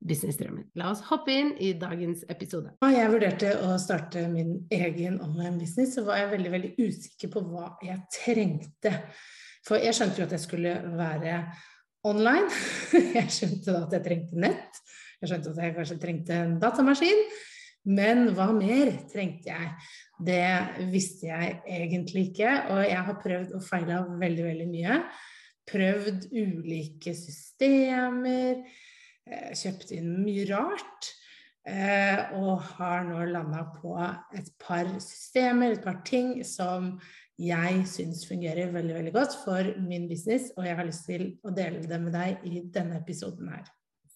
businessdrømmen. La oss hoppe inn i dagens episode. Da jeg vurderte å starte min egen online business, så var jeg veldig, veldig usikker på hva jeg trengte. For jeg skjønte jo at jeg skulle være online. Jeg skjønte da at jeg trengte nett. Jeg skjønte at jeg kanskje trengte en datamaskin. Men hva mer trengte jeg? Det visste jeg egentlig ikke, og jeg har prøvd og feila veldig, veldig mye. Prøvd ulike systemer, kjøpt inn mye rart. Eh, og har nå landa på et par systemer, et par ting som jeg syns fungerer veldig veldig godt for min business, og jeg har lyst til å dele det med deg i denne episoden her.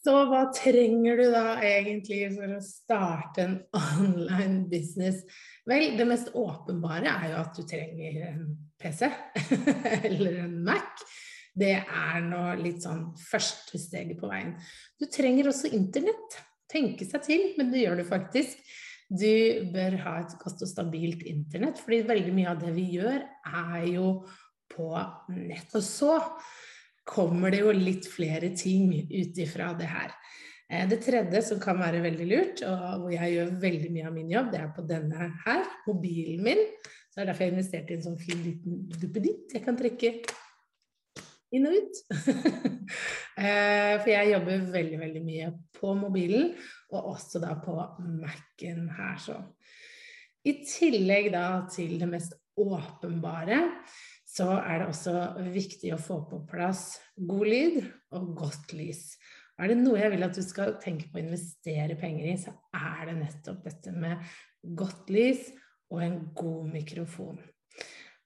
Så hva trenger du da egentlig for å starte en online business? Vel, det mest åpenbare er jo at du trenger en PC eller en Mac. Det er nå litt sånn første steget på veien. Du trenger også internett. Tenke seg til, men det gjør du faktisk. Du bør ha et godt og stabilt internett, fordi veldig mye av det vi gjør, er jo på nett. Og så kommer det jo litt flere ting ut ifra det her. Eh, det tredje som kan være veldig lurt, og hvor jeg gjør veldig mye av min jobb, det er på denne her, mobilen min. Så det er derfor jeg har investert i en sånn fin liten duppeditt jeg kan trekke inn og ut. Eh, for jeg jobber veldig, veldig mye på mobilen, og også da på Mac-en her, så. I tillegg da til det mest åpenbare, så er det også viktig å få på plass god lyd og godt lys. Er det noe jeg vil at du skal tenke på å investere penger i, så er det nettopp dette med godt lys og en god mikrofon.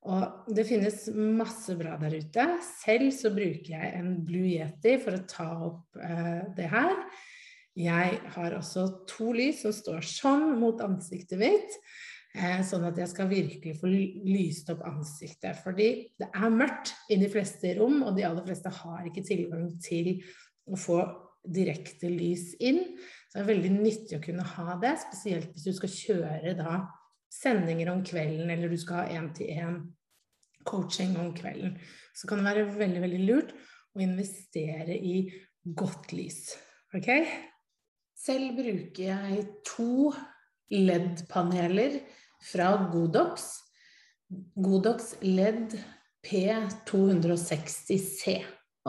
Og det finnes masse bra der ute. Selv så bruker jeg en Blue Yeti for å ta opp eh, det her. Jeg har også to lys som står sånn mot ansiktet mitt. Eh, sånn at jeg skal virkelig få lyst opp ansiktet. Fordi det er mørkt i de fleste rom, og de aller fleste har ikke tilgang til å få direkte lys inn. Så det er veldig nyttig å kunne ha det, spesielt hvis du skal kjøre da sendinger om kvelden, eller du skal ha én-til-én coaching om kvelden. Så kan det være veldig, veldig lurt å investere i godt lys. Ok? Selv bruker jeg to LED-paneler fra Godox. Godox LED P260C.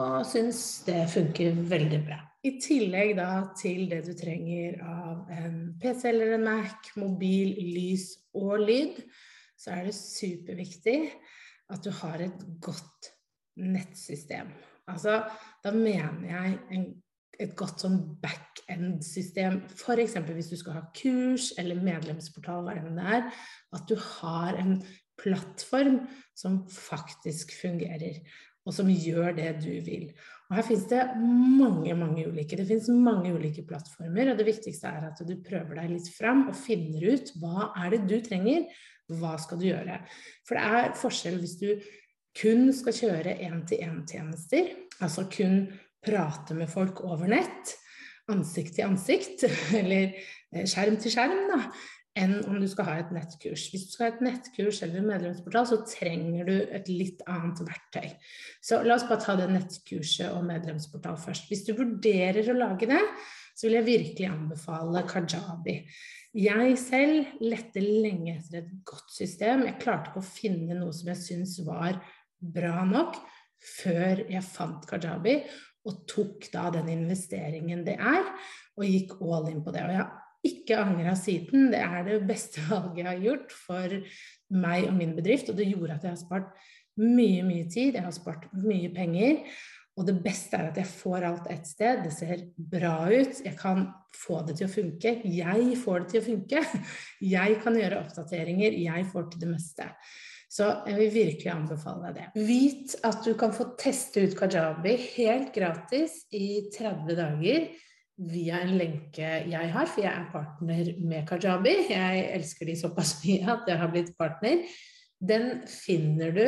Og syns det funker veldig bra. I tillegg da til det du trenger av en PC eller en Mac, mobil, lys og lyd, så er det superviktig at du har et godt nettsystem. Altså, da mener jeg en et godt sånn back-end-system. F.eks. hvis du skal ha kurs eller medlemsportal, hva enn det er. At du har en plattform som faktisk fungerer, og som gjør det du vil. Og Her finnes det mange mange ulike. Det finnes mange ulike plattformer. og Det viktigste er at du prøver deg litt fram og finner ut hva er det du trenger. Hva skal du gjøre? For det er forskjell hvis du kun skal kjøre én-til-én-tjenester, altså kun prate med folk over nett, ansikt til ansikt, eller eh, skjerm til skjerm, da, enn om du skal ha et nettkurs. Hvis du skal ha et nettkurs eller en medlemsportal, så trenger du et litt annet verktøy. Så la oss bare ta det nettkurset og medlemsportal først. Hvis du vurderer å lage det, så vil jeg virkelig anbefale Kajabi. Jeg selv lette lenge etter et godt system. Jeg klarte ikke å finne noe som jeg syns var bra nok før jeg fant Kajabi og tok da den investeringen det er, og gikk all in på det. Og jeg ikke angra siden. Det er det beste valget jeg har gjort for meg og min bedrift, og det gjorde at jeg har spart mye, mye tid, jeg har spart mye penger. Og det beste er at jeg får alt ett sted. Det ser bra ut. Jeg kan få det til å funke. Jeg får det til å funke. Jeg kan gjøre oppdateringer. Jeg får til det meste. Så jeg vil virkelig anbefale deg det. Vit at du kan få teste ut Kajabi helt gratis i 30 dager via en lenke jeg har, for jeg er partner med Kajabi. Jeg elsker de såpass mye at jeg har blitt partner. Den finner du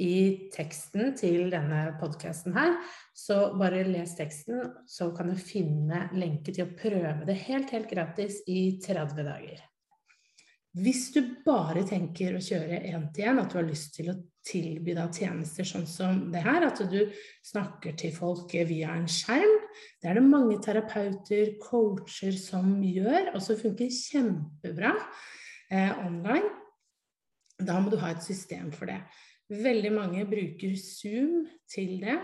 i teksten til denne podkasten her. Så bare les teksten, så kan du finne lenke til å prøve det helt, helt gratis i 30 dager. Hvis du bare tenker å kjøre én-til-én, at du har lyst til å tilby deg tjenester sånn som det her, at du snakker til folk via en skjerm, det er det mange terapeuter, coacher som gjør, og som funker kjempebra eh, online. Da må du ha et system for det. Veldig mange bruker Zoom til det,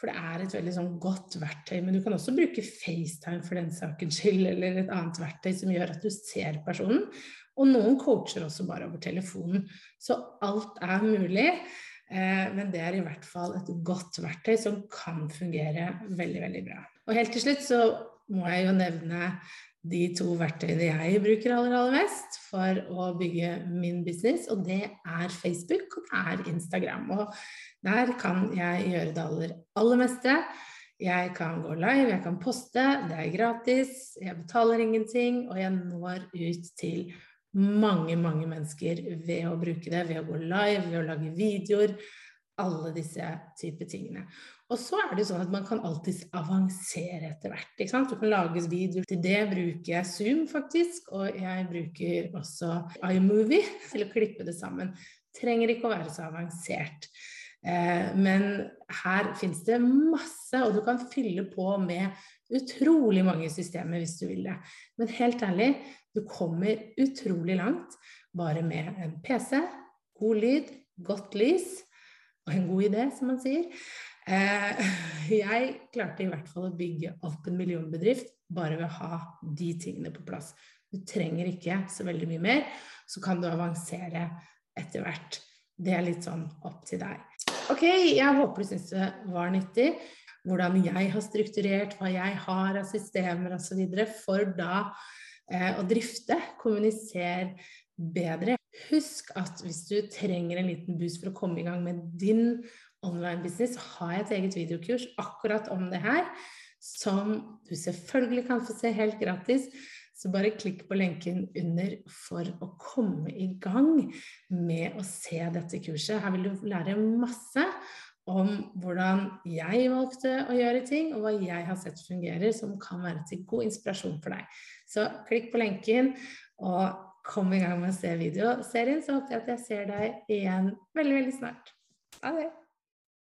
for det er et veldig sånn godt verktøy. Men du kan også bruke FaceTime for den sakens skyld, eller et annet verktøy som gjør at du ser personen. Og noen coacher også bare over telefonen. Så alt er mulig. Eh, men det er i hvert fall et godt verktøy som kan fungere veldig, veldig bra. Og helt til slutt så må jeg jo nevne de to verktøyene jeg bruker aller, aller mest for å bygge min business, og det er Facebook og det er Instagram. Og der kan jeg gjøre det aller, aller meste. Jeg kan gå live, jeg kan poste, det er gratis, jeg betaler ingenting, og jeg når ut til mange, mange mennesker ved å bruke det, ved å gå live, ved å lage videoer. Alle disse typer tingene. Og så er det sånn at man kan alltids avansere etter hvert. Ikke sant? Du kan lage videoer. Til det bruker jeg Zoom, faktisk. Og jeg bruker også iMovie til å klippe det sammen. Trenger ikke å være så avansert. Eh, men her fins det masse, og du kan fylle på med utrolig mange systemer hvis du vil det. Men helt ærlig, du kommer utrolig langt bare med en PC, god lyd, godt lys og en god idé, som man sier. Eh, jeg klarte i hvert fall å bygge opp en millionbedrift bare ved å ha de tingene på plass. Du trenger ikke så veldig mye mer, så kan du avansere etter hvert. Det er litt sånn opp til deg. Ok, jeg håper du syns det var nyttig. Hvordan jeg har strukturert, hva jeg har av systemer osv. for da eh, å drifte, kommunisere bedre. Husk at hvis du trenger en liten boost for å komme i gang med din online business, har jeg et eget videokurs akkurat om det her, som du selvfølgelig kan få se helt gratis. Så bare klikk på lenken under for å komme i gang med å se dette kurset. Her vil du lære masse om hvordan jeg valgte å gjøre ting, og hva jeg har sett fungerer, som kan være til god inspirasjon for deg. Så klikk på lenken og kom i gang med å se videoserien, så håper jeg at jeg ser deg igjen veldig, veldig snart. Ha det!